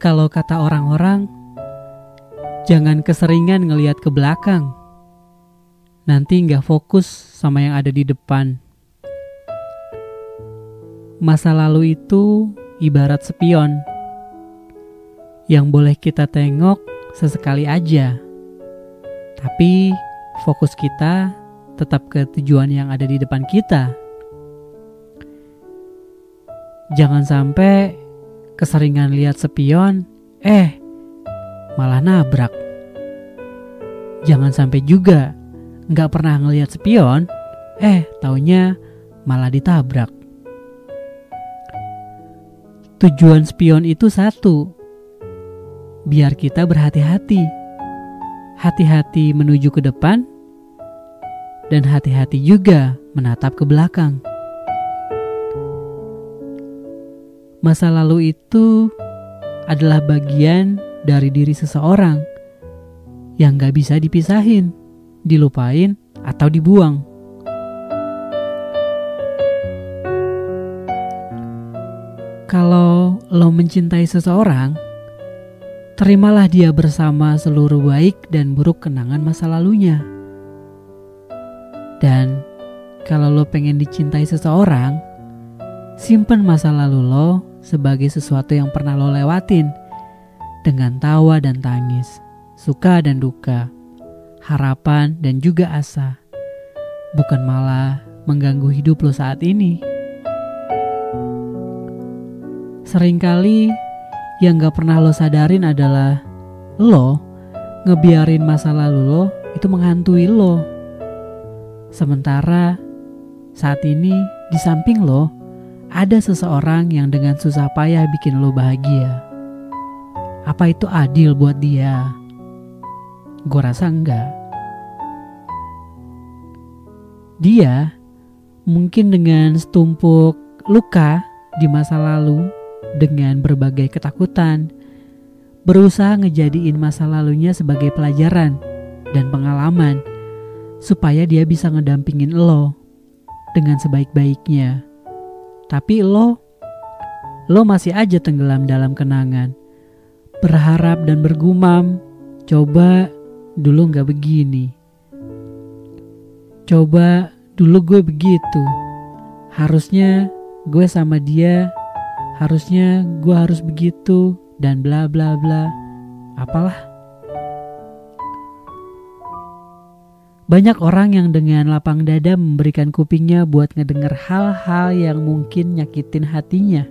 Kalau kata orang-orang, jangan keseringan ngelihat ke belakang. Nanti nggak fokus sama yang ada di depan. Masa lalu itu ibarat spion yang boleh kita tengok sesekali aja. Tapi fokus kita tetap ke tujuan yang ada di depan kita. Jangan sampai keseringan lihat spion, eh malah nabrak. Jangan sampai juga nggak pernah ngelihat spion, eh taunya malah ditabrak. Tujuan spion itu satu, biar kita berhati-hati. Hati-hati menuju ke depan, dan hati-hati juga menatap ke belakang. Masa lalu itu adalah bagian dari diri seseorang yang gak bisa dipisahin, dilupain, atau dibuang. Kalau lo mencintai seseorang, terimalah dia bersama seluruh baik dan buruk kenangan masa lalunya. Dan kalau lo pengen dicintai seseorang, simpen masa lalu lo sebagai sesuatu yang pernah lo lewatin dengan tawa dan tangis, suka dan duka, harapan dan juga asa. Bukan malah mengganggu hidup lo saat ini. Seringkali yang gak pernah lo sadarin adalah lo ngebiarin masa lalu lo itu menghantui lo. Sementara saat ini di samping lo ada seseorang yang dengan susah payah bikin lo bahagia. Apa itu adil buat dia? Gue rasa enggak. Dia mungkin dengan setumpuk luka di masa lalu dengan berbagai ketakutan berusaha ngejadiin masa lalunya sebagai pelajaran dan pengalaman supaya dia bisa ngedampingin lo dengan sebaik-baiknya. Tapi lo, lo masih aja tenggelam dalam kenangan. Berharap dan bergumam, coba dulu gak begini. Coba dulu gue begitu. Harusnya gue sama dia, harusnya gue harus begitu, dan bla bla bla. Apalah. Banyak orang yang dengan lapang dada memberikan kupingnya buat ngedenger hal-hal yang mungkin nyakitin hatinya.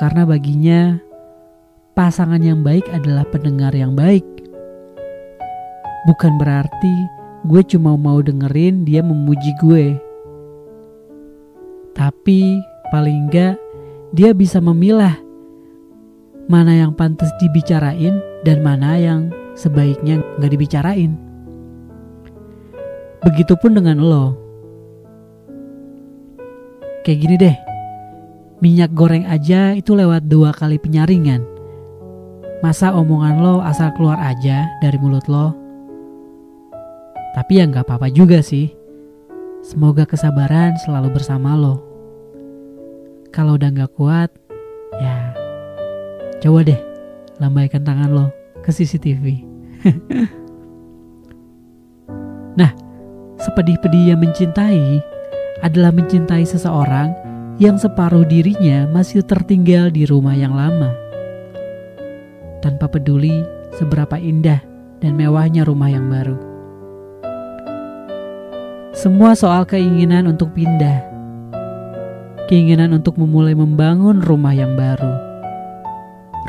Karena baginya, pasangan yang baik adalah pendengar yang baik. Bukan berarti gue cuma mau dengerin dia memuji gue. Tapi paling enggak dia bisa memilah mana yang pantas dibicarain dan mana yang sebaiknya nggak dibicarain. Begitupun dengan lo. Kayak gini deh, minyak goreng aja itu lewat dua kali penyaringan. Masa omongan lo asal keluar aja dari mulut lo? Tapi ya nggak apa-apa juga sih. Semoga kesabaran selalu bersama lo. Kalau udah nggak kuat, ya coba deh lambaikan tangan lo ke CCTV. Sepedih-pedih yang mencintai adalah mencintai seseorang yang separuh dirinya masih tertinggal di rumah yang lama. Tanpa peduli seberapa indah dan mewahnya rumah yang baru. Semua soal keinginan untuk pindah. Keinginan untuk memulai membangun rumah yang baru.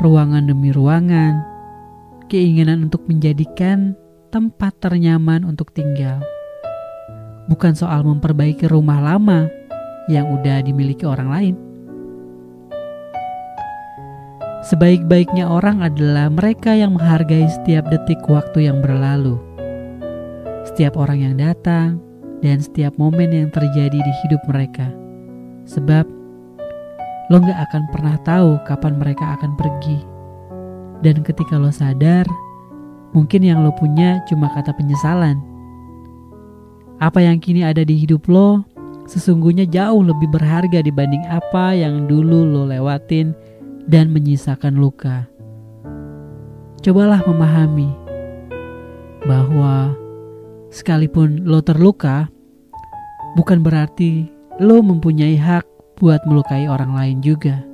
Ruangan demi ruangan. Keinginan untuk menjadikan tempat ternyaman untuk tinggal bukan soal memperbaiki rumah lama yang udah dimiliki orang lain. Sebaik-baiknya orang adalah mereka yang menghargai setiap detik waktu yang berlalu, setiap orang yang datang, dan setiap momen yang terjadi di hidup mereka. Sebab lo gak akan pernah tahu kapan mereka akan pergi. Dan ketika lo sadar, mungkin yang lo punya cuma kata penyesalan apa yang kini ada di hidup lo sesungguhnya jauh lebih berharga dibanding apa yang dulu lo lewatin dan menyisakan luka. Cobalah memahami bahwa sekalipun lo terluka, bukan berarti lo mempunyai hak buat melukai orang lain juga.